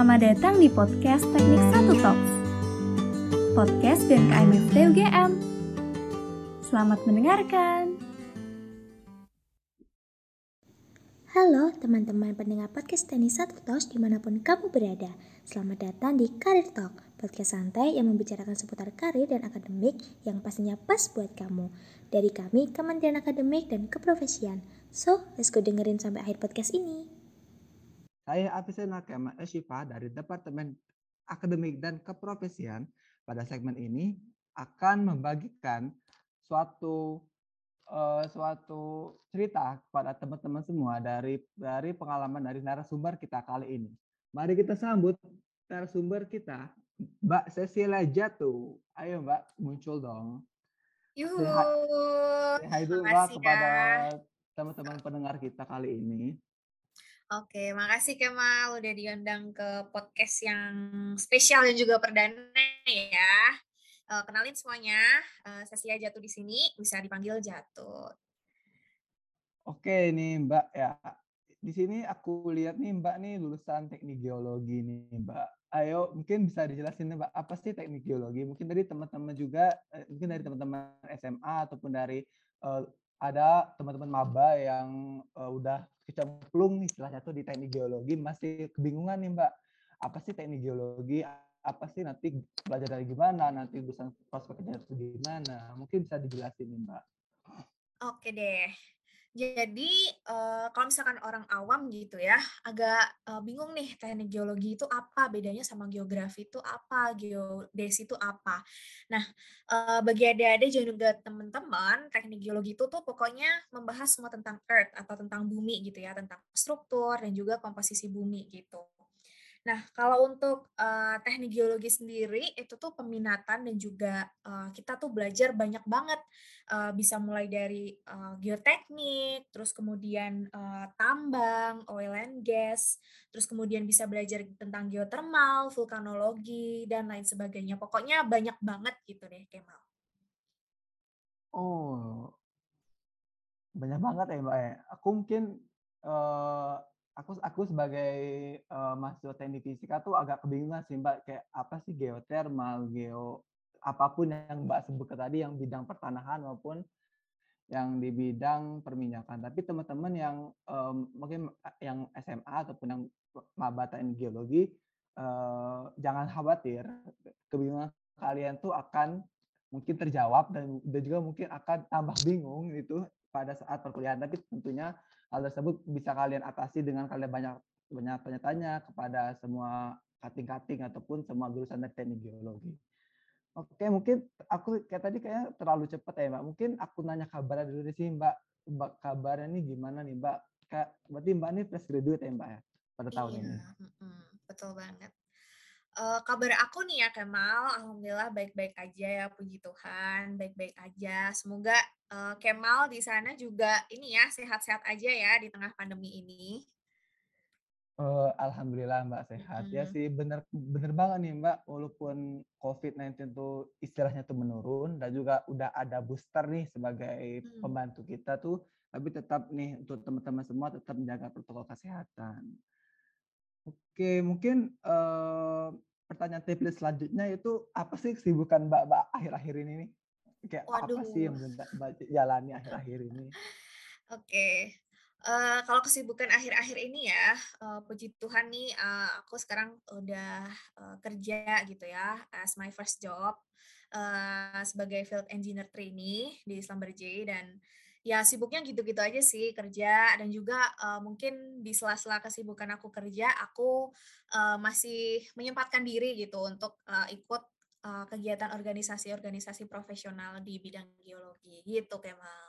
Selamat datang di podcast Teknik Satu Talks. Podcast BMKM FT UGM. Selamat mendengarkan. Halo teman-teman pendengar podcast Teknik Satu Talks di mana pun kamu berada. Selamat datang di Career Talk, podcast santai yang membicarakan seputar karir dan akademik yang pastinya pas buat kamu. Dari kami, Kementerian Akademik dan Keprofesian. So, let's go dengerin sampai akhir podcast ini. Saya Afisena Kemal Eshifa dari Departemen Akademik dan Keprofesian pada segmen ini akan membagikan suatu uh, suatu cerita kepada teman-teman semua dari dari pengalaman dari narasumber kita kali ini. Mari kita sambut narasumber kita, Mbak Cecilia Jatuh. Ayo Mbak, muncul dong. Yuhu. Hai dulu Mbak kepada teman-teman pendengar kita kali ini. Oke, makasih Kemal udah diundang ke podcast yang spesial dan juga perdana ya. Uh, kenalin semuanya, Sesia Jatuh di sini bisa dipanggil Jatuh. Oke nih Mbak ya, di sini aku lihat nih Mbak nih lulusan teknik geologi nih Mbak. Ayo mungkin bisa dijelasin nih Mbak apa sih teknik geologi? Mungkin dari teman-teman juga, eh, mungkin dari teman-teman SMA ataupun dari uh, ada teman-teman maba yang uh, udah kecemplung nih istilahnya tuh di teknik geologi masih kebingungan nih Mbak. Apa sih teknik geologi? Apa sih nanti belajar dari gimana? Nanti bisa prospeknya itu gimana? Mungkin bisa dijelasin nih Mbak. Oke deh. Jadi uh, kalau misalkan orang awam gitu ya, agak uh, bingung nih teknik geologi itu apa, bedanya sama geografi itu apa, geodesi itu apa. Nah, uh, bagi adik-adik juga teman-teman, teknik geologi itu tuh pokoknya membahas semua tentang earth atau tentang bumi gitu ya, tentang struktur dan juga komposisi bumi gitu. Nah, kalau untuk uh, teknik geologi sendiri itu tuh peminatan dan juga uh, kita tuh belajar banyak banget uh, bisa mulai dari uh, geoteknik, terus kemudian uh, tambang, oil and gas, terus kemudian bisa belajar tentang geotermal, vulkanologi dan lain sebagainya. Pokoknya banyak banget gitu deh, Kemal. Oh, banyak banget ya Mbak ya. Aku mungkin uh, aku aku sebagai uh, mahasiswa teknik fisika tuh agak kebingungan sih mbak kayak apa sih geotermal geo apa pun yang mbak sebut tadi yang bidang pertanahan maupun yang di bidang perminyakan. Tapi teman-teman yang um, mungkin yang SMA ataupun yang maba geologi uh, jangan khawatir kebingungan kalian tuh akan mungkin terjawab dan, dan juga mungkin akan tambah bingung itu pada saat perkuliahan. Tapi tentunya hal tersebut bisa kalian atasi dengan kalian banyak banyak tanya-tanya kepada semua kating-kating ataupun semua jurusan teknik geologi. Oke, mungkin aku kayak tadi kayaknya terlalu cepat ya, Mbak. Mungkin aku nanya kabar dulu di sini, Mbak. Mbak kabarnya nih gimana nih, Mbak? Kayak berarti Mbak ini fresh graduate ya, Mbak ya, pada tahun iya, ini. betul banget. Uh, kabar aku nih ya Kemal, alhamdulillah baik-baik aja ya puji Tuhan, baik-baik aja. Semoga uh, Kemal di sana juga ini ya sehat-sehat aja ya di tengah pandemi ini. Uh, Alhamdulillah Mbak sehat hmm. ya sih bener bener banget nih Mbak walaupun COVID-19 tuh istilahnya tuh menurun dan juga udah ada booster nih sebagai hmm. pembantu kita tuh tapi tetap nih untuk teman-teman semua tetap menjaga protokol kesehatan. Oke, mungkin uh, pertanyaan template selanjutnya itu apa sih kesibukan Mbak Mbak akhir-akhir ini nih? Kayak Waduh. apa sih yang Mbak jalani akhir-akhir ini? Oke. Uh, kalau kesibukan akhir-akhir ini ya, uh, puji Tuhan nih, uh, aku sekarang udah uh, kerja gitu ya, as my first job uh, sebagai field engineer trainee di Slumberjay dan ya sibuknya gitu-gitu aja sih kerja dan juga uh, mungkin di sela-sela kesibukan aku kerja aku uh, masih menyempatkan diri gitu untuk uh, ikut uh, kegiatan organisasi-organisasi profesional di bidang geologi gitu Kemal.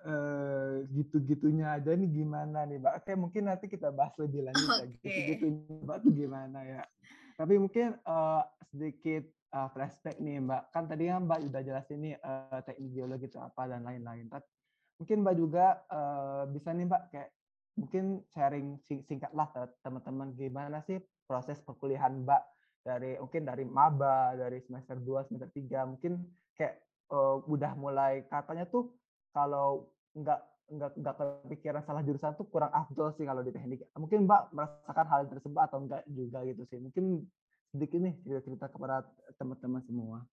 Uh, gitu-gitunya aja nih gimana nih Mbak? Oke mungkin nanti kita bahas lebih lanjut okay. lagi. Gitu-gitunya Mbak tuh gimana ya? Tapi mungkin uh, sedikit uh, flashback nih Mbak. Kan tadi kan Mbak udah jelasin nih uh, teknik geologi itu apa dan lain-lain. Mungkin Mbak juga uh, bisa nih Mbak kayak mungkin sharing sing singkat lah teman-teman gimana sih proses perkuliahan Mbak dari mungkin dari maba, dari semester 2, semester 3, mungkin kayak uh, udah mulai katanya tuh kalau nggak nggak nggak kepikiran salah jurusan tuh kurang afdol sih kalau di teknik. Mungkin Mbak merasakan hal tersebut atau enggak juga gitu sih. Mungkin sedikit nih cerita-cerita kepada teman-teman semua.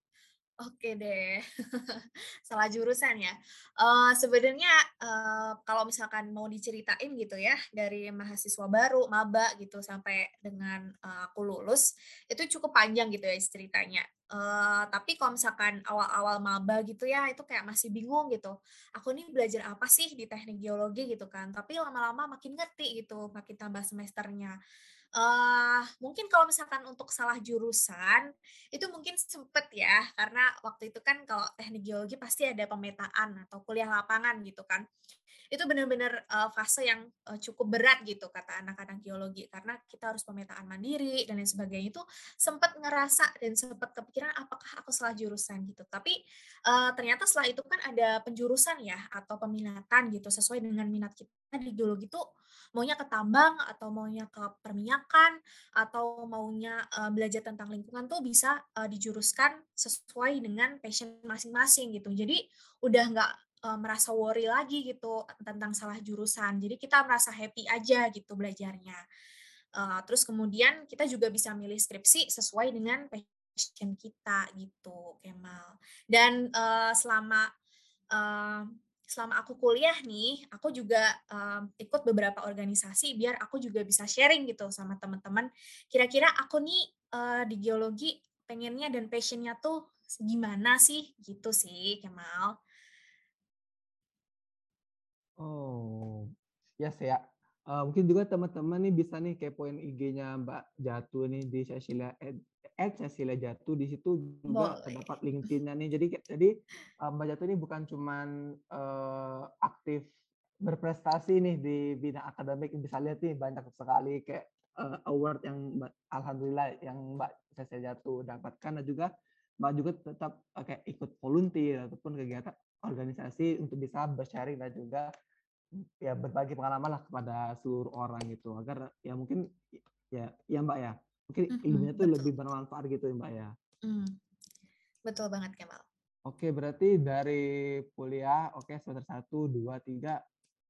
Oke deh, salah jurusan ya. Uh, sebenarnya uh, kalau misalkan mau diceritain gitu ya dari mahasiswa baru, maba gitu sampai dengan uh, aku lulus itu cukup panjang gitu ya ceritanya. Uh, tapi kalau misalkan awal-awal maba gitu ya itu kayak masih bingung gitu. Aku nih belajar apa sih di teknik geologi gitu kan. Tapi lama-lama makin ngerti gitu, makin tambah semesternya. Uh, mungkin kalau misalkan untuk salah jurusan, itu mungkin sempet ya, karena waktu itu kan kalau teknik geologi pasti ada pemetaan atau kuliah lapangan gitu kan. Itu benar-benar uh, fase yang uh, cukup berat gitu kata anak-anak geologi karena kita harus pemetaan mandiri dan lain sebagainya itu sempat ngerasa dan sempat kepikiran apakah aku salah jurusan gitu. Tapi uh, ternyata setelah itu kan ada penjurusan ya atau peminatan gitu sesuai dengan minat kita di geologi itu maunya ke tambang atau maunya ke perminyakan atau maunya uh, belajar tentang lingkungan tuh bisa uh, dijuruskan sesuai dengan passion masing-masing gitu. Jadi udah nggak uh, merasa worry lagi gitu tentang salah jurusan. Jadi kita merasa happy aja gitu belajarnya. Uh, terus kemudian kita juga bisa milih skripsi sesuai dengan passion kita gitu, Kemal. Dan uh, selama uh, selama aku kuliah nih, aku juga um, ikut beberapa organisasi biar aku juga bisa sharing gitu sama teman-teman. Kira-kira aku nih uh, di geologi pengennya dan passionnya tuh gimana sih gitu sih, Kemal. Oh, ya yes, ya. Uh, mungkin juga teman-teman nih bisa nih kepoin IG-nya Mbak Jatuh nih di Cecilia Ed Cecilia Jatuh di situ juga Boleh. terdapat LinkedIn-nya nih. Jadi jadi uh, Mbak Jatuh ini bukan cuman uh, aktif berprestasi nih di bidang akademik bisa lihat nih banyak sekali kayak uh, award yang alhamdulillah yang Mbak Cecilia Jatuh dapatkan dan juga Mbak juga tetap uh, kayak ikut volunteer ataupun kegiatan organisasi untuk bisa bersharing dan juga ya berbagi pengalaman lah kepada seluruh orang gitu agar ya mungkin ya ya Mbak ya Mungkin ilmunya tuh lebih bermanfaat gitu ya Mbak ya. Mm. Betul banget Kemal. Oke, berarti dari kuliah, oke semester 1, 2, 3.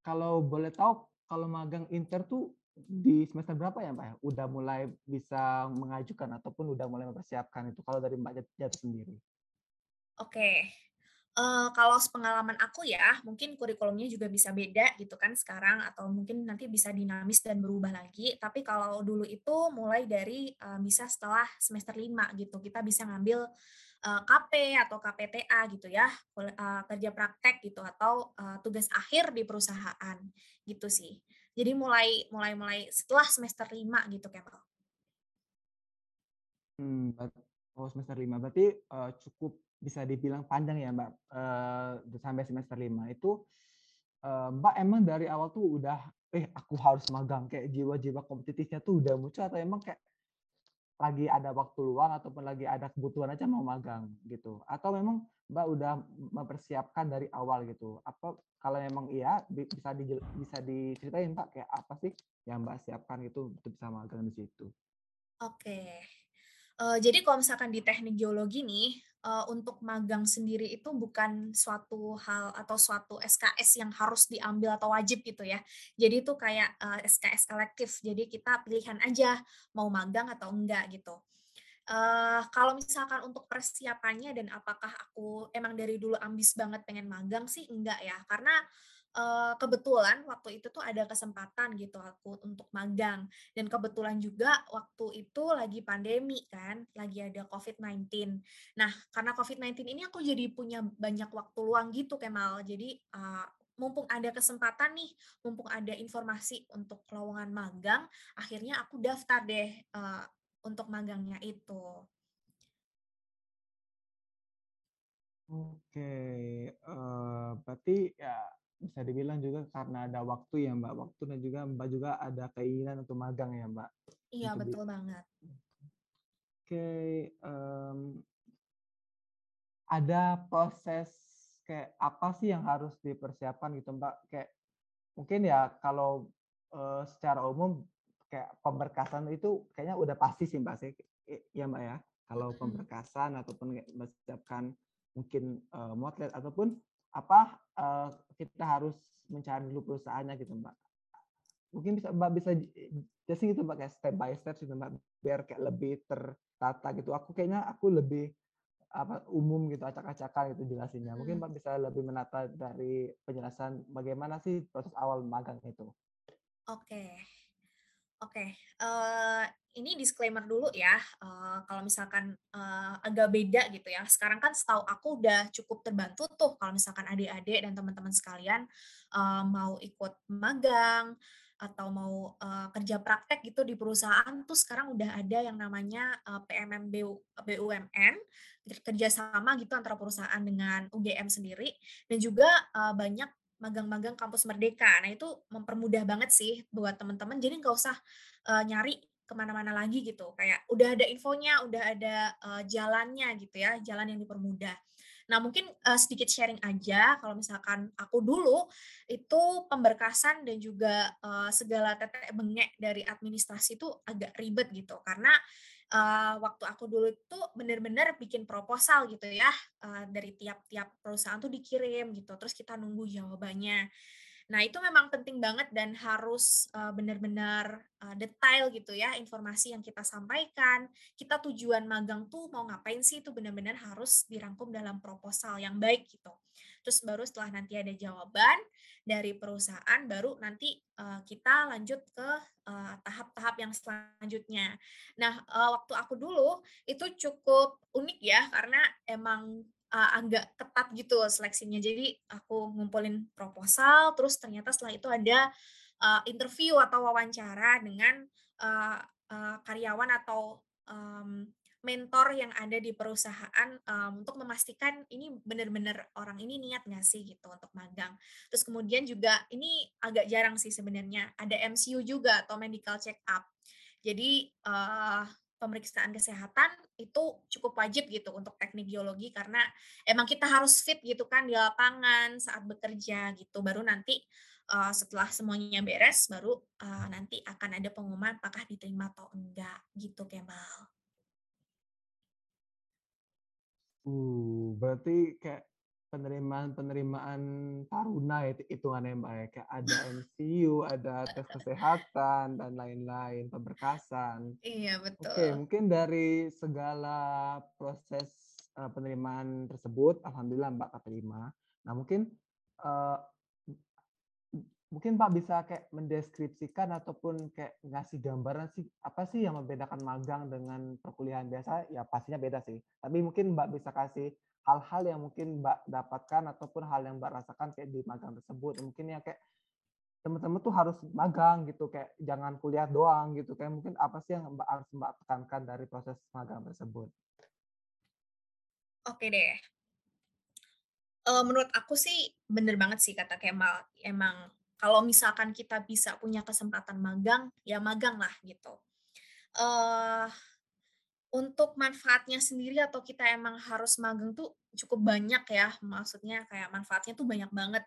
Kalau boleh tahu, kalau magang inter tuh di semester berapa ya Mbak ya? Udah mulai bisa mengajukan ataupun udah mulai mempersiapkan itu kalau dari Mbak Jatuh sendiri? Oke, Uh, kalau pengalaman aku ya, mungkin kurikulumnya juga bisa beda gitu kan sekarang atau mungkin nanti bisa dinamis dan berubah lagi. Tapi kalau dulu itu mulai dari uh, bisa setelah semester 5 gitu. Kita bisa ngambil uh, KP atau KPTA gitu ya, uh, kerja praktek gitu atau uh, tugas akhir di perusahaan gitu sih. Jadi mulai mulai mulai setelah semester 5 gitu Kemal. Hmm, oh semester 5 berarti uh, cukup bisa dibilang panjang ya Mbak, uh, sampai semester 5 itu, uh, Mbak emang dari awal tuh udah, "Eh aku harus magang," kayak jiwa-jiwa kompetitifnya tuh udah muncul atau emang kayak lagi ada waktu luang ataupun lagi ada kebutuhan aja mau magang gitu? Atau memang Mbak udah mempersiapkan dari awal gitu? Apa kalau memang iya bisa di bisa diceritain Mbak kayak apa sih yang Mbak siapkan gitu untuk bisa magang di situ? Oke. Uh, jadi kalau misalkan di teknik geologi nih, uh, untuk magang sendiri itu bukan suatu hal atau suatu SKS yang harus diambil atau wajib gitu ya. Jadi itu kayak uh, SKS elektif. Jadi kita pilihan aja mau magang atau enggak gitu. Uh, kalau misalkan untuk persiapannya dan apakah aku emang dari dulu ambis banget pengen magang sih enggak ya karena uh, kebetulan waktu itu tuh ada kesempatan gitu aku untuk magang dan kebetulan juga waktu itu lagi pandemi kan, lagi ada COVID-19. Nah, karena COVID-19 ini aku jadi punya banyak waktu luang gitu Kemal. Jadi uh, mumpung ada kesempatan nih, mumpung ada informasi untuk lowongan magang, akhirnya aku daftar deh uh, untuk magangnya itu. Oke, uh, berarti ya bisa dibilang juga karena ada waktu ya Mbak, waktu dan juga Mbak juga ada keinginan untuk magang ya Mbak? Iya betul banget. Oke, um, ada proses kayak apa sih yang harus dipersiapkan gitu Mbak? Kayak mungkin ya kalau uh, secara umum kayak pemberkasan itu kayaknya udah pasti sih Mbak sih, ya Mbak ya. Kalau pemberkasan ataupun mempersiapkan mungkin uh, motret ataupun apa uh, kita harus mencari dulu perusahaannya gitu mbak. Mungkin bisa mbak bisa jelasin gitu mbak kayak step by step gitu mbak biar kayak lebih tertata gitu. Aku kayaknya aku lebih apa umum gitu acak-acakan gitu jelasinnya. Mungkin mbak bisa lebih menata dari penjelasan bagaimana sih proses awal magang itu. Oke. okay. Oke uh, eh, ini disclaimer dulu ya, uh, kalau misalkan uh, agak beda gitu ya. Sekarang kan setahu aku udah cukup terbantu tuh kalau misalkan adik-adik dan teman-teman sekalian uh, mau ikut magang atau mau uh, kerja praktek gitu di perusahaan tuh sekarang udah ada yang namanya uh, PMM BUMN kerjasama gitu antara perusahaan dengan UGM sendiri dan juga uh, banyak magang-magang kampus merdeka. Nah itu mempermudah banget sih buat teman-teman. Jadi nggak usah uh, nyari ke mana-mana lagi gitu. Kayak udah ada infonya, udah ada uh, jalannya gitu ya, jalan yang dipermudah. Nah mungkin uh, sedikit sharing aja kalau misalkan aku dulu itu pemberkasan dan juga uh, segala tetek bengek dari administrasi itu agak ribet gitu karena uh, waktu aku dulu itu benar-benar bikin proposal gitu ya uh, dari tiap-tiap perusahaan tuh dikirim gitu terus kita nunggu jawabannya Nah, itu memang penting banget dan harus uh, benar-benar uh, detail gitu ya informasi yang kita sampaikan. Kita tujuan magang tuh mau ngapain sih itu benar-benar harus dirangkum dalam proposal yang baik gitu. Terus baru setelah nanti ada jawaban dari perusahaan baru nanti uh, kita lanjut ke tahap-tahap uh, yang selanjutnya. Nah, uh, waktu aku dulu itu cukup unik ya karena emang uh, agak ketat gitu seleksinya. Jadi aku ngumpulin proposal, terus ternyata setelah itu ada uh, interview atau wawancara dengan uh, uh, karyawan atau um, mentor yang ada di perusahaan um, untuk memastikan ini benar-benar orang ini niat nggak sih gitu untuk magang. Terus kemudian juga ini agak jarang sih sebenarnya ada MCU juga atau medical check up. Jadi uh, pemeriksaan kesehatan itu cukup wajib gitu untuk teknik geologi karena emang kita harus fit gitu kan di lapangan saat bekerja gitu baru nanti uh, setelah semuanya beres baru uh, nanti akan ada pengumuman apakah diterima atau enggak gitu Kemal. Uh, berarti kayak penerimaan-penerimaan taruna itu hitungannya Mbak ya. Kayak ada MCU, ada tes kesehatan dan lain-lain, pemberkasan. Iya, betul. Oke, mungkin dari segala proses uh, penerimaan tersebut alhamdulillah Mbak keterima. Nah, mungkin uh, mungkin Pak bisa kayak mendeskripsikan ataupun kayak ngasih gambaran sih apa sih yang membedakan magang dengan perkuliahan biasa? Ya pastinya beda sih. Tapi mungkin Mbak bisa kasih hal-hal yang mungkin Mbak dapatkan ataupun hal yang Mbak rasakan kayak di magang tersebut. Mungkin ya kayak teman-teman tuh harus magang gitu kayak jangan kuliah doang gitu kayak mungkin apa sih yang Mbak harus Mbak tekankan dari proses magang tersebut? Oke deh. Menurut aku sih bener banget sih kata Kemal. Emang kalau misalkan kita bisa punya kesempatan magang, ya magang lah gitu. Uh, untuk manfaatnya sendiri atau kita emang harus magang tuh cukup banyak ya, maksudnya kayak manfaatnya tuh banyak banget.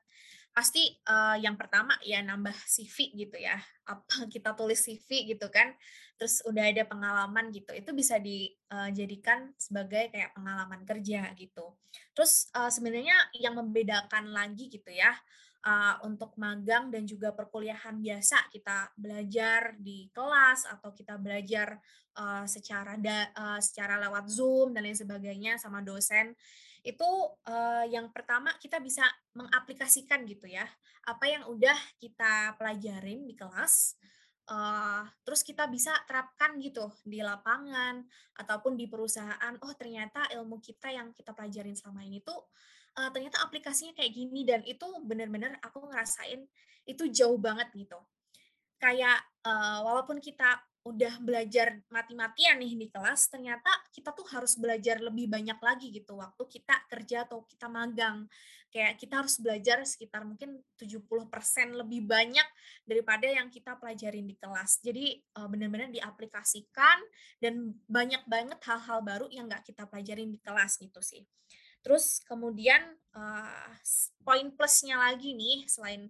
Pasti uh, yang pertama ya nambah CV gitu ya, apa kita tulis CV gitu kan, terus udah ada pengalaman gitu, itu bisa dijadikan uh, sebagai kayak pengalaman kerja gitu. Terus uh, sebenarnya yang membedakan lagi gitu ya, uh, untuk magang dan juga perkuliahan biasa kita belajar di kelas atau kita belajar uh, secara da, uh, secara lewat Zoom dan lain sebagainya sama dosen itu uh, yang pertama kita bisa mengaplikasikan gitu ya. Apa yang udah kita pelajarin di kelas uh, terus kita bisa terapkan gitu di lapangan ataupun di perusahaan oh ternyata ilmu kita yang kita pelajarin selama ini tuh uh, ternyata aplikasinya kayak gini dan itu benar-benar aku ngerasain itu jauh banget gitu. Kayak uh, walaupun kita udah belajar mati-matian nih di kelas, ternyata kita tuh harus belajar lebih banyak lagi gitu waktu kita kerja atau kita magang. Kayak kita harus belajar sekitar mungkin 70% lebih banyak daripada yang kita pelajarin di kelas. Jadi uh, benar-benar diaplikasikan dan banyak banget hal-hal baru yang nggak kita pelajarin di kelas gitu sih. Terus kemudian uh, poin plusnya lagi nih selain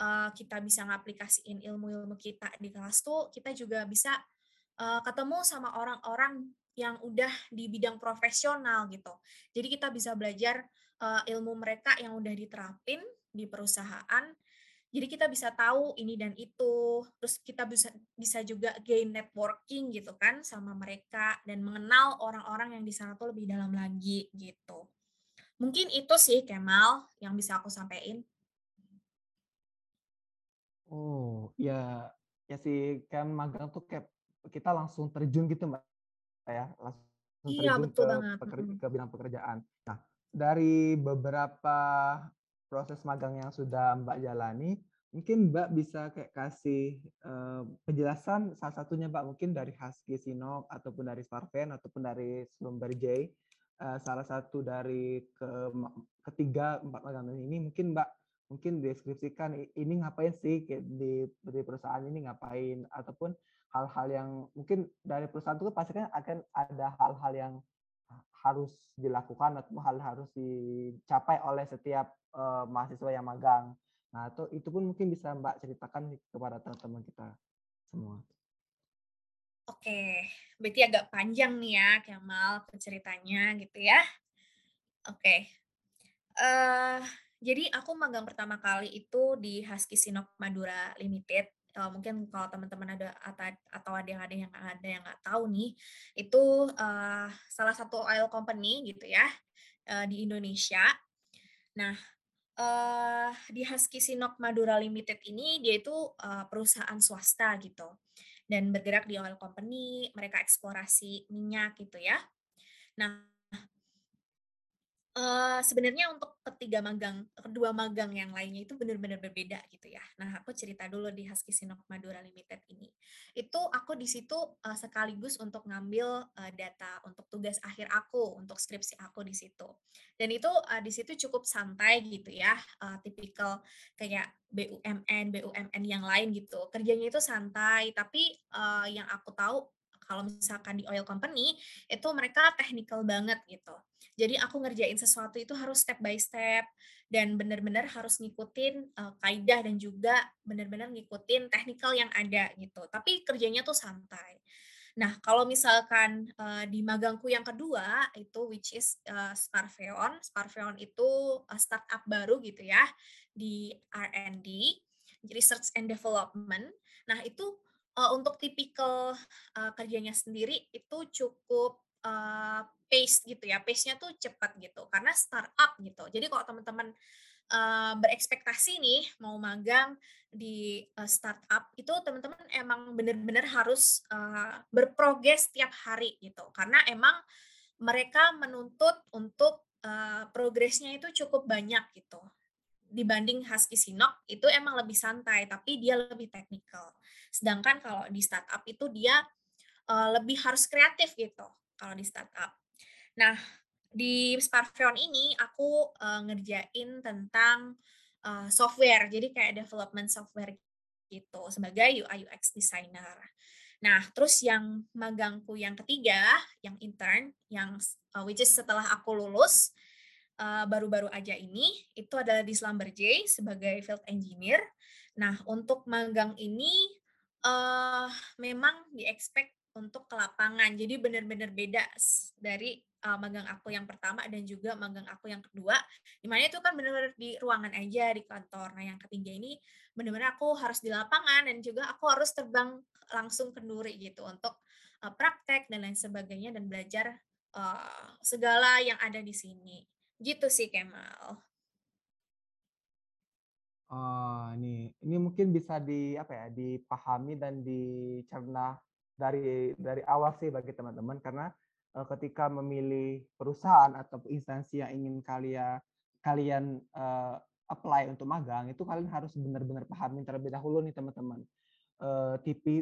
uh, kita bisa ngaplikasiin ilmu-ilmu kita di kelas tuh kita juga bisa uh, ketemu sama orang-orang yang udah di bidang profesional gitu. Jadi kita bisa belajar uh, ilmu mereka yang udah diterapin di perusahaan. Jadi kita bisa tahu ini dan itu, terus kita bisa bisa juga gain networking gitu kan sama mereka dan mengenal orang-orang yang di sana tuh lebih dalam lagi gitu. Mungkin itu sih Kemal yang bisa aku sampaikan. Oh, ya ya sih kan magang tuh kayak kita langsung terjun gitu Mbak ya, langsung Iya, terjun betul ke banget. peker Mhm. ke bidang pekerjaan. Nah, dari beberapa proses magang yang sudah Mbak jalani, mungkin Mbak bisa kayak kasih, eee, penjelasan salah satunya Mbak, mungkin dari Husky Sinop ataupun dari Starven ataupun dari Schlumberger, eee, salah satu dari ke ketiga 4 magang ini mungkin Mbak, mungkin deskripsikan ini ngapain sih di di perusahaan ini ngapain ataupun hal-hal yang mungkin dari perusahaan itu kan pasti kan akan ada hal-hal yang harus dilakukan atau hal harus dicapai oleh setiap, eee, mahasiswa yang magang. Nah, itu itu pun mungkin bisa Mbak ceritakan kepada teman-teman kita semua. Oke, berarti agak panjang nih ya Kemal ceritanya gitu ya. Oke, eee, jadi aku magang pertama kali itu di Husky Sinop Madura Limited, eee, mungkin kalau teman-teman ada ata atau ada yang ada yang ada yang nggak tahu nih, itu, eee, salah satu oil company gitu ya, eee, di Indonesia. Nah, eee, di Husky Sinop Madura Limited ini dia itu, eee, perusahaan swasta gitu, dan bergerak di oil company, mereka eksplorasi minyak gitu ya. Nah Eee, sebenarnya untuk ketiga magang kedua magang yang lainnya itu benar-benar berbeda gitu ya. Nah, aku cerita dulu di Husky Sinop Madura Limited ini. Itu aku di situ, eee, sekaligus untuk ngambil, eee, data untuk tugas akhir aku, untuk skripsi aku di situ. Dan itu, eee, di situ cukup santai gitu ya, eee, tipikal kayak BUMN BUMN yang lain gitu. Kerjanya itu santai, tapi, eee, yang aku tahu kalau misalkan di oil company, itu mereka technical banget gitu. Jadi aku ngerjain sesuatu itu harus step by step dan benar-benar harus ngikutin, eee, kaidah dan juga benar-benar ngikutin teknikal yang ada gitu, tapi kerjanya tuh santai. Nah, kalau misalkan, eee, di magangku yang kedua itu which is, eee, Sparveon. Sparveon itu, eee, startup baru gitu ya di R&D, Research and Development. Nah itu, eee, untuk tipikal, eee, kerjanya sendiri itu cukup, eee, pace gitu ya, pace-nya tuh cepat gitu, karena startup gitu. Jadi kalau teman-teman, eee, berekspektasi nih mau magang di, eee, startup, itu teman-teman emang bener-bener harus, eee, berprogres tiap hari gitu. Karena emang mereka menuntut untuk, eee, progresnya itu cukup banyak gitu. Dibanding Husky Sinop itu emang lebih santai, tapi dia lebih teknikal. Sedangkan kalau di startup itu dia, eee, lebih harus kreatif gitu kalau di startup. Nah, di Sparveon ini aku, eee, ngerjain tentang, eee, software, jadi kayak development software gitu sebagai UI UX designer. Nah, terus yang magangku yang ketiga, yang intern, yang eee, which is setelah aku lulus, baru-baru aja ini, itu adalah di Schlumberger sebagai field engineer. Nah, untuk magang ini, eee, memang di-expect untuk ke lapangan, jadi bener-bener beda dari, eee, magang aku yang pertama dan juga magang aku yang kedua, di mana itu kan bener-bener di ruangan aja, di kantor. Nah, yang ketiga ini bener-bener aku harus di lapangan dan juga aku harus terbang langsung ke Duri gitu untuk, eee, praktek dan lain sebagainya dan belajar, eee, segala yang ada di sini. Gitu sih, Kemal. Oh, ini ini mungkin bisa di apa ya, dipahami dan dicerna dari dari awal sih bagi teman-teman karena, eee, ketika memilih perusahaan atau instansi yang ingin kalia kalian, eee, apply untuk magang, itu kalian harus benar-benar pahamin terlebih dahulu nih teman-teman. Eee, tipi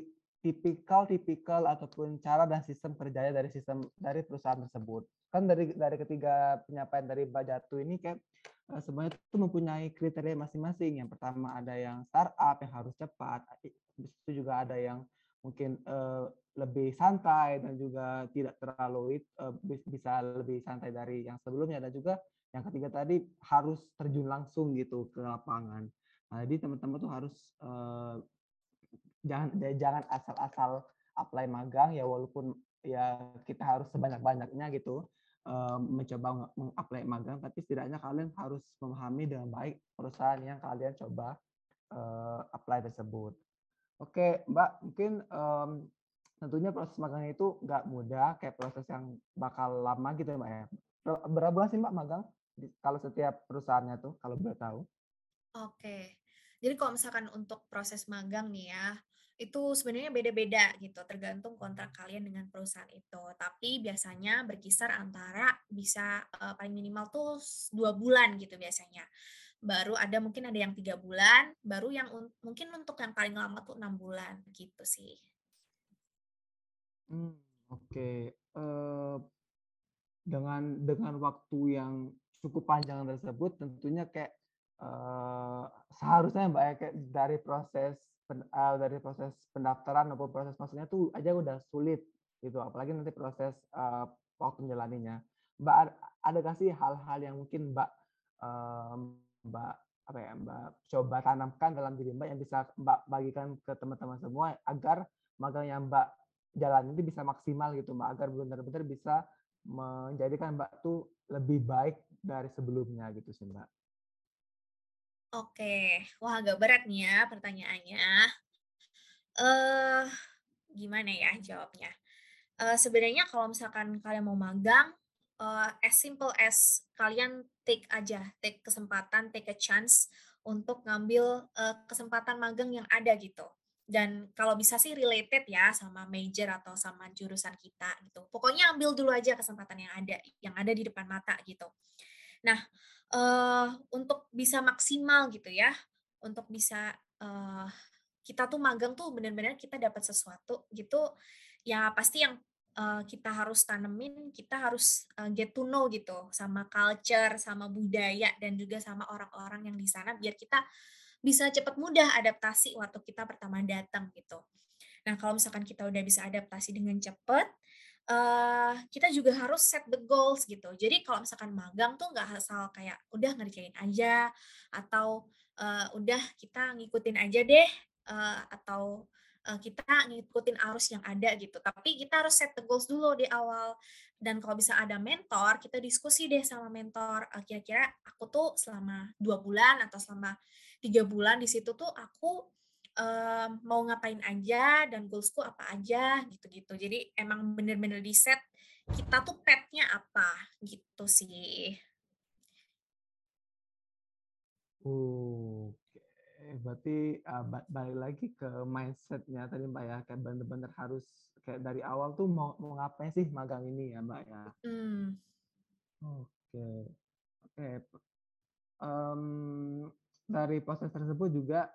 tipikal-tipikal ataupun cara dan sistem kerjanya dari sistem dari perusahaan tersebut. Kan dari dari ketiga penyampaian dari Mbak Jatu ini eee, semuanya itu mempunyai kriteria masing-masing. Yang pertama ada yang startup yang harus cepat, itu juga ada yang mungkin, eee, lebih santai dan juga tidak terlalu bis bisa lebih santai dari yang sebelumnya dan juga yang ketiga tadi harus terjun langsung gitu ke lapangan. Nah, jadi teman-teman tuh harus, eee, jangan ja jangan asal-asal apply magang ya walaupun ya kita harus sebanyak-banyaknya gitu uh, mencoba mengapply magang, tapi setidaknya kalian harus memahami dengan baik perusahaan yang kalian coba uh, apply tersebut. Oke, Mbak, mungkin um, tentunya proses magang itu nggak mudah, kayak proses yang bakal lama gitu ya, Mbak ya. Berapa bulan sih Mbak magang? Kalau setiap perusahaannya tuh, kalau boleh tahu? Oke. Jadi kalau misalkan untuk proses magang nih ya, itu sebenarnya beda-beda gitu, tergantung kontrak kalian dengan perusahaan itu. Tapi biasanya berkisar antara bisa uh, paling minimal tuh dua bulan gitu biasanya. Baru ada mungkin ada yang tiga bulan, baru yang un mungkin untuk yang paling lama tuh enam bulan gitu sih. Hmm, oke. Uh, dengan dengan waktu yang cukup panjang tersebut tentunya kayak uh, seharusnya Mbak ya kayak dari proses pen, uh, dari proses pendaftaran maupun proses masuknya tuh aja udah sulit gitu apalagi nanti proses uh, waktu menjalaninya Mbak ada kasih hal-hal yang mungkin Mbak uh, Mbak apa ya Mbak coba tanamkan dalam diri Mbak yang bisa Mbak bagikan ke teman-teman semua agar magang yang Mbak jalan ini bisa maksimal gitu Mbak agar benar-benar bisa menjadikan Mbak tuh lebih baik dari sebelumnya gitu sih Mbak. Oke, wah agak berat nih ya pertanyaannya. Eh, gimana ya jawabnya? Uh, sebenarnya kalau misalkan kalian mau magang, uh, as simple as kalian take aja, take kesempatan, take a chance untuk ngambil uh, kesempatan magang yang ada gitu dan kalau bisa sih related ya sama major atau sama jurusan kita gitu. Pokoknya ambil dulu aja kesempatan yang ada, yang ada di depan mata gitu. Nah, uh, untuk bisa maksimal gitu ya, untuk bisa uh, kita tuh magang tuh benar-benar kita dapat sesuatu gitu, ya pasti yang uh, kita harus tanemin, kita harus uh, get to know gitu sama culture, sama budaya dan juga sama orang-orang yang di sana biar kita bisa cepat mudah adaptasi waktu kita pertama datang gitu. Nah, kalau misalkan kita udah bisa adaptasi dengan cepat, uh, kita juga harus set the goals gitu. Jadi kalau misalkan magang tuh nggak asal kayak udah ngerjain aja atau uh, udah kita ngikutin aja deh uh, atau kita ngikutin arus yang ada gitu. Tapi kita harus set the goals dulu di awal. Dan kalau bisa ada mentor, kita diskusi deh sama mentor. Kira-kira aku tuh selama dua bulan atau selama tiga bulan di situ tuh aku um, mau ngapain aja dan goalsku apa aja gitu-gitu. Jadi emang bener-bener di set kita tuh petnya apa gitu sih. Oke, berarti uh, balik lagi ke mindsetnya tadi Mbak ya, kayak bener-bener harus kayak dari awal tuh mau mau ngapain sih magang ini ya Mbak ya. Hmm. Oke, oke. Um, dari proses tersebut juga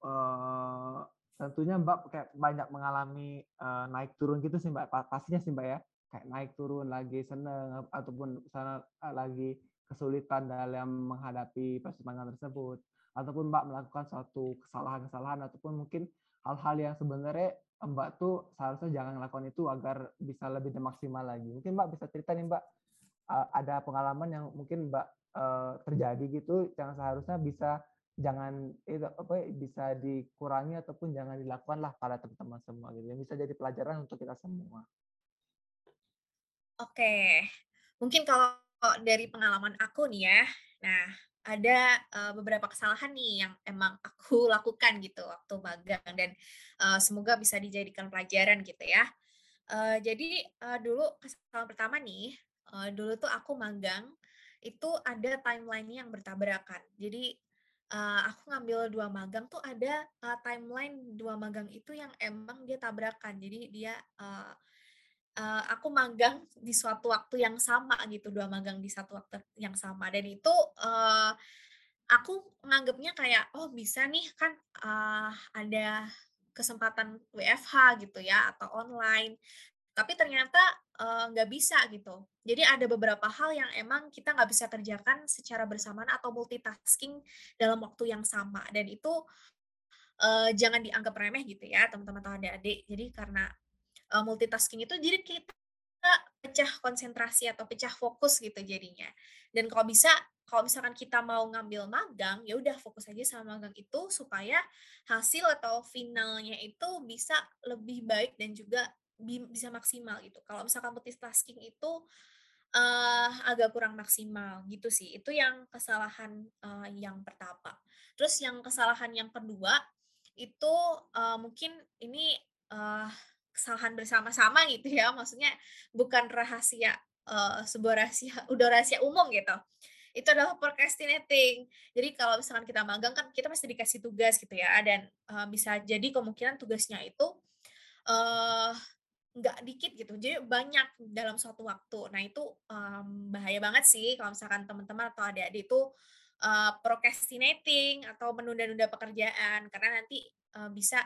uh, tentunya Mbak kayak banyak mengalami uh, naik turun gitu sih Mbak pastinya sih Mbak ya kayak naik turun lagi seneng ataupun sana lagi kesulitan dalam menghadapi persimpangan tersebut ataupun Mbak melakukan suatu kesalahan-kesalahan ataupun mungkin hal-hal yang sebenarnya Mbak tuh seharusnya jangan melakukan itu agar bisa lebih maksimal lagi. Mungkin Mbak bisa cerita nih Mbak ada pengalaman yang mungkin Mbak uh, terjadi gitu yang seharusnya bisa jangan itu apa bisa dikurangi ataupun jangan dilakukan lah pada teman-teman semua gitu bisa jadi pelajaran untuk kita semua. Oke, mungkin kalau dari pengalaman aku nih ya, nah ada uh, beberapa kesalahan nih yang emang aku lakukan gitu waktu magang dan uh, semoga bisa dijadikan pelajaran gitu ya. Uh, jadi uh, dulu kesalahan pertama nih, uh, dulu tuh aku magang itu ada timeline yang bertabrakan. Jadi uh, aku ngambil dua magang tuh ada uh, timeline dua magang itu yang emang dia tabrakan. Jadi dia uh, uh, aku magang di suatu waktu yang sama gitu, dua magang di satu waktu yang sama dan itu uh, aku nganggapnya kayak oh bisa nih kan uh, ada kesempatan WFH gitu ya atau online tapi ternyata nggak uh, bisa gitu. Jadi ada beberapa hal yang emang kita nggak bisa kerjakan secara bersamaan atau multitasking dalam waktu yang sama dan itu uh, jangan dianggap remeh gitu ya teman-teman atau adik-adik. Jadi karena uh, multitasking itu jadi kita pecah konsentrasi atau pecah fokus gitu jadinya. Dan kalau bisa kalau misalkan kita mau ngambil magang, ya udah fokus aja sama magang itu supaya hasil atau finalnya itu bisa lebih baik dan juga bisa maksimal gitu. Kalau misalkan multitasking itu uh, agak kurang maksimal gitu sih. Itu yang kesalahan uh, yang pertama. Terus yang kesalahan yang kedua itu uh, mungkin ini uh, kesalahan bersama-sama gitu ya. Maksudnya bukan rahasia uh, sebuah rahasia udah rahasia umum gitu. Itu adalah procrastinating. Jadi kalau misalkan kita magang kan kita pasti dikasih tugas gitu ya dan uh, bisa jadi kemungkinan tugasnya itu uh, nggak dikit gitu, jadi banyak dalam suatu waktu. Nah itu, um, bahaya banget sih kalau misalkan teman-teman atau adik-adik itu, uh, procrastinating atau menunda-nunda pekerjaan karena nanti, bisa,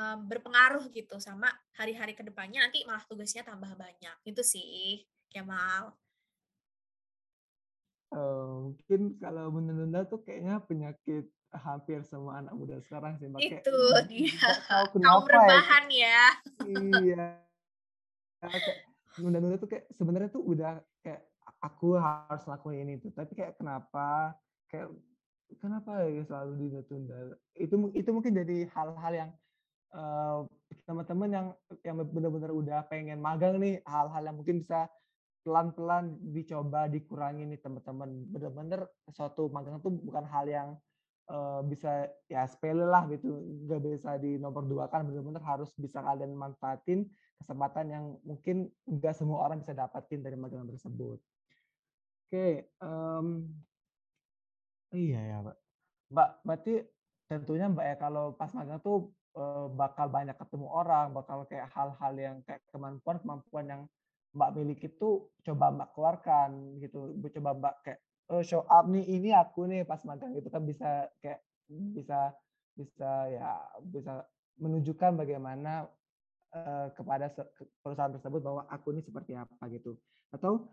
um, berpengaruh gitu sama hari-hari ke depannya nanti malah tugasnya tambah banyak, itu sih, Kemal. Uh, mungkin kalau menunda-nunda tuh kayaknya penyakit hampir semua anak muda sekarang sih, Mbak, Itu dia, tahu kaum ya, rebahan ya. Iya. kayak nunda-nunda tuh kayak sebenarnya tuh udah kayak aku harus lakuin ini tuh tapi kayak kenapa kayak kenapa ya selalu ditunda itu itu mungkin jadi hal-hal yang uh, teman-teman yang yang benar-benar udah pengen magang nih hal-hal yang mungkin bisa pelan-pelan dicoba dikurangi nih teman-teman benar-benar suatu magang itu bukan hal yang uh, bisa ya sepele lah gitu nggak bisa di nomor dua kan benar-benar harus bisa kalian manfaatin kesempatan yang mungkin nggak semua orang bisa dapatin dari magang tersebut. Oke, um, iya ya, Mbak. Mbak, berarti tentunya Mbak ya kalau pas magang tuh uh, bakal banyak ketemu orang, bakal kayak hal-hal yang kayak kemampuan-kemampuan yang Mbak miliki itu coba Mbak keluarkan gitu, coba Mbak kayak oh, show up nih ini aku nih pas magang gitu kan bisa kayak bisa bisa ya bisa menunjukkan bagaimana uh, kepada perusahaan tersebut bahwa aku ini seperti apa gitu. Atau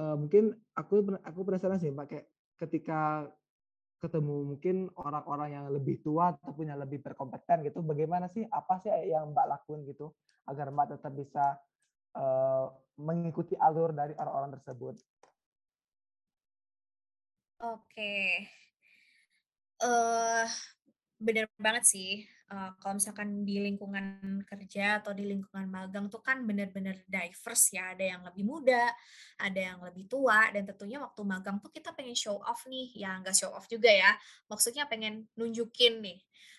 uh, mungkin aku aku penasaran sih Mbak kayak ketika ketemu mungkin orang-orang yang lebih tua ataupun yang lebih berkompeten gitu, bagaimana sih apa sih yang Mbak lakuin gitu agar Mbak tetap bisa uh, mengikuti alur dari orang-orang tersebut? Oke. Uh, bener banget sih uh, kalau misalkan di lingkungan kerja atau di lingkungan magang tuh kan bener-bener diverse ya, ada yang lebih muda, ada yang lebih tua, dan tentunya waktu magang tuh kita pengen show off nih, ya nggak show off juga ya, maksudnya pengen nunjukin nih,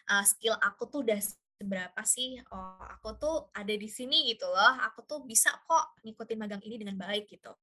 uh, skill aku tuh udah seberapa sih, oh aku tuh ada di sini gitu loh, aku tuh bisa kok ngikutin magang ini dengan baik gitu.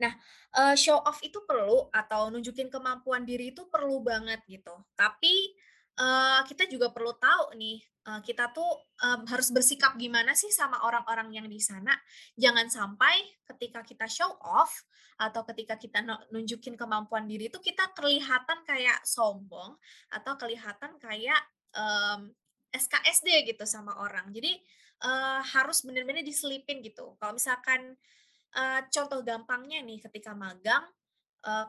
Nah, uh, show off itu perlu atau nunjukin kemampuan diri itu perlu banget gitu, tapi uh, kita juga perlu tahu nih, uh, kita tuh, um, harus bersikap gimana sih sama orang-orang yang di sana. Jangan sampai ketika kita show off atau ketika kita nunjukin kemampuan diri itu kita kelihatan kayak sombong atau kelihatan kayak, um, SKSD gitu sama orang. Jadi, uh, harus benar-benar diselipin gitu. Kalau misalkan, uh, contoh gampangnya nih ketika magang,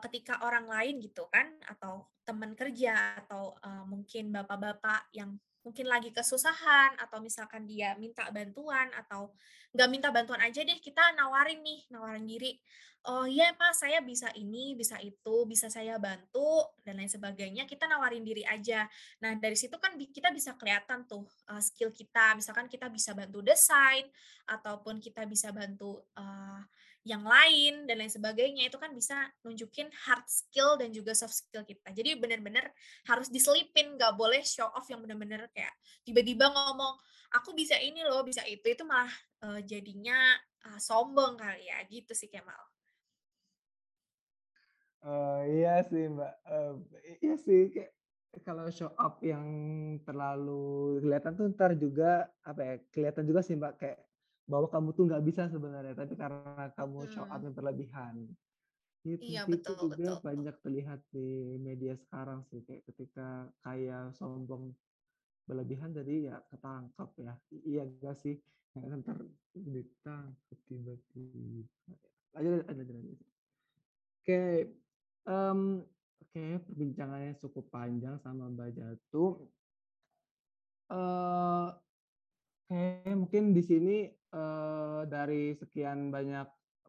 ketika orang lain gitu kan atau teman kerja atau uh, mungkin bapak-bapak yang mungkin lagi kesusahan atau misalkan dia minta bantuan atau nggak minta bantuan aja deh kita nawarin nih nawarin diri oh iya pak saya bisa ini bisa itu bisa saya bantu dan lain sebagainya kita nawarin diri aja. Nah dari situ kan kita bisa kelihatan tuh uh, skill kita. Misalkan kita bisa bantu desain ataupun kita bisa bantu uh, yang lain dan lain sebagainya itu kan bisa nunjukin hard skill dan juga soft skill kita. Jadi benar-benar harus diselipin, nggak boleh show off yang benar-benar kayak tiba-tiba ngomong aku bisa ini loh, bisa itu itu malah uh, jadinya uh, sombong kali ya gitu sih Kemal. Uh, iya sih Mbak, uh, iya sih kayak kalau show up yang terlalu kelihatan tuh ntar juga apa ya kelihatan juga sih Mbak kayak bahwa kamu tuh nggak bisa sebenarnya, tapi karena kamu show up Hmm. yang berlebihan. Itu Iya itu betul juga betul. banyak terlihat di media sekarang sih, kayak ketika kayak sombong berlebihan jadi ya ketangkap ya. iya gak sih? Yang ntar ditangkap tiba-tiba. Lanjut, lanjut, lanjut. Oke, um, oke perbincangannya cukup panjang sama Mbak Jatuh. Uh, Oke, mungkin di sini uh, dari sekian banyak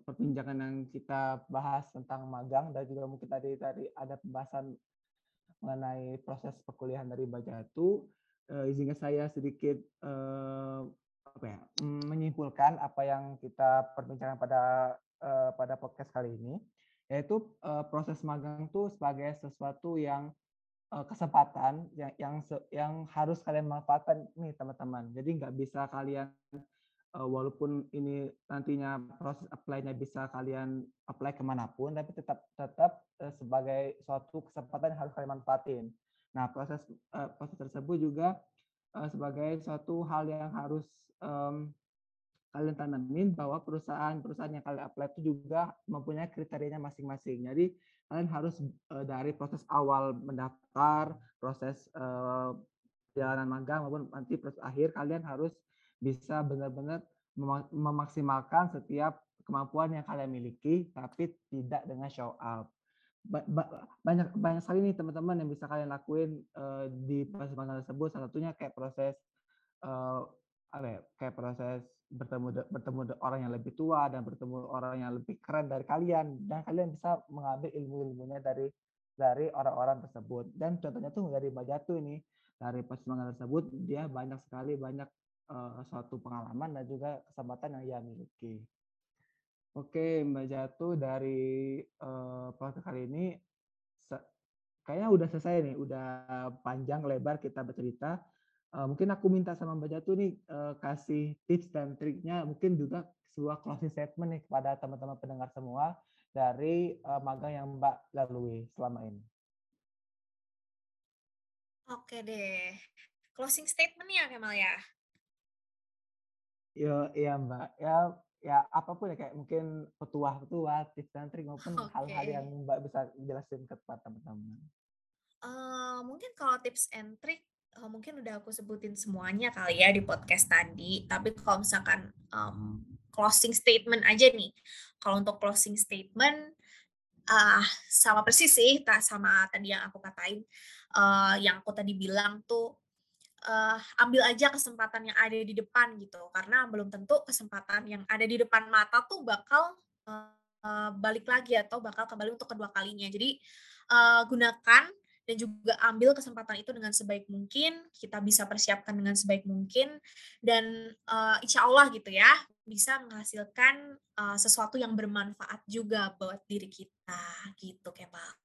perbincangan yang kita bahas tentang magang dan juga mungkin tadi tadi ada pembahasan mengenai proses perkuliahan dari Mbak Jatu. Uh, izinkan saya sedikit uh, apa ya, menyimpulkan apa yang kita perbincangkan pada uh, pada podcast kali ini, yaitu uh, proses magang itu sebagai sesuatu yang kesempatan yang yang yang harus kalian manfaatkan nih teman-teman. Jadi nggak bisa kalian uh, walaupun ini nantinya proses apply-nya bisa kalian apply ke mana pun, tapi tetap tetap uh, sebagai suatu kesempatan yang harus kalian manfaatin. Nah proses uh, proses tersebut juga uh, sebagai suatu hal yang harus um, kalian tanamin bahwa perusahaan-perusahaan yang kalian apply itu juga mempunyai kriterianya masing-masing. Jadi kalian harus uh, dari proses awal mendaftar, proses uh, perjalanan magang maupun nanti proses akhir kalian harus bisa benar-benar memaksimalkan setiap kemampuan yang kalian miliki tapi tidak dengan show up. banyak banyak sekali nih teman-teman yang bisa kalian lakuin uh, di magang tersebut. Salah satunya kayak proses uh, apa ya, kayak proses bertemu bertemu orang yang lebih tua dan bertemu orang yang lebih keren dari kalian. Dan kalian bisa mengambil ilmu-ilmunya dari dari orang-orang tersebut. Dan contohnya tuh dari Mbak Jatu ini dari persembahan tersebut dia banyak sekali banyak uh, suatu pengalaman dan juga kesempatan yang ia miliki. Oke Mbak Jatu dari uh, podcast kali ini kayaknya udah selesai nih, udah panjang lebar kita bercerita uh, mungkin aku minta sama Mbak Jatu nih uh, kasih tips dan triknya mungkin juga sebuah closing statement nih kepada teman-teman pendengar semua dari uh, magang yang Mbak lalui selama ini. Oke deh, closing statement ya Kemal ya. Yo, iya Mbak. Ya ya apa pun ya kayak mungkin petua-petua, tips dan trik maupun hal-hal yang Mbak bisa jelasin ke teman-teman. Uh, mungkin kalau tips and trick uh, mungkin udah aku sebutin semuanya kali ya di podcast tadi. Tapi kalau misalkan um, closing statement aja nih, kalau untuk closing statement uh, sama persis sih, tak sama tadi yang aku katain, uh, yang aku tadi bilang tuh uh, ambil aja kesempatan yang ada di depan gitu, karena belum tentu kesempatan yang ada di depan mata tuh bakal uh, balik lagi atau bakal kembali untuk kedua kalinya. Jadi uh, gunakan dan juga ambil kesempatan itu dengan sebaik mungkin, kita bisa persiapkan dengan sebaik mungkin, dan uh, insya Allah gitu ya, bisa menghasilkan uh, sesuatu yang bermanfaat juga buat diri kita, gitu Kemal.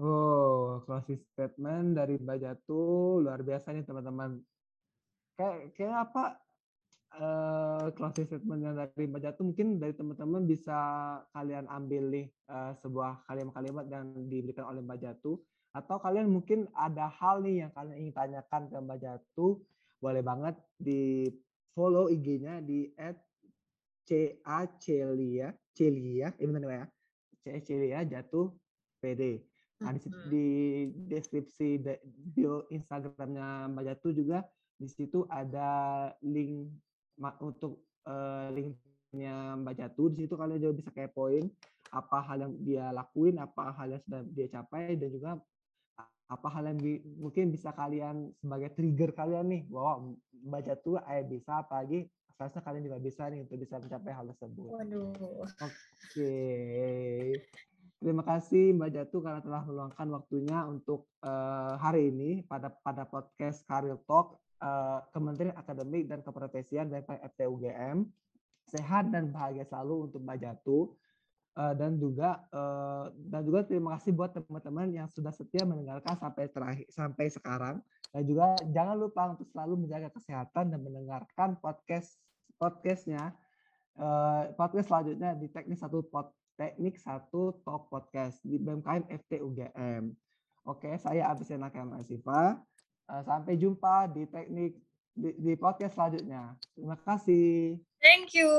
Oh, closing statement dari Mbak Jatuh, luar biasa nih teman-teman. Kayak, kayak apa, uh, closing statement yang dari Mbak Jatuh? Mungkin dari teman-teman bisa kalian ambil nih uh, sebuah kalimat-kalimat yang diberikan oleh Mbak Jatuh. Atau kalian mungkin ada hal nih yang kalian ingin tanyakan ke Mbak Jatuh boleh banget di follow IG-nya di @cacelia celia ini benar ya celia jatuh pd nah di, di deskripsi bio Instagramnya Mbak Jatuh juga di situ ada link untuk uh, linknya Mbak Jatuh di situ kalian juga bisa kepoin apa hal yang dia lakuin, apa hal yang sudah dia capai dan juga apa hal yang bi mungkin bisa kalian sebagai trigger kalian nih bahwa Mbak Jatuh eh bisa apalagi seharusnya kalian juga bisa nih untuk bisa mencapai hal tersebut. Waduh. Oke. Terima kasih Mbak Jatuh karena telah meluangkan waktunya untuk uh, hari ini pada pada podcast Career Talk Eh, Kementerian Akademik dan Keprofesian BPM FTUGM. Sehat dan bahagia selalu untuk Mbak Jatu. Uh, dan juga uh, dan juga terima kasih buat teman-teman yang sudah setia mendengarkan sampai terakhir sampai sekarang dan juga jangan lupa untuk selalu menjaga kesehatan dan mendengarkan podcast podcastnya uh, podcast selanjutnya di teknik satu pod, teknik satu top podcast di BMKM FTUGM. Oke, saya Abisena Kemal Siva. Eh, sampai jumpa di teknik di, di podcast selanjutnya. Terima kasih. Thank you.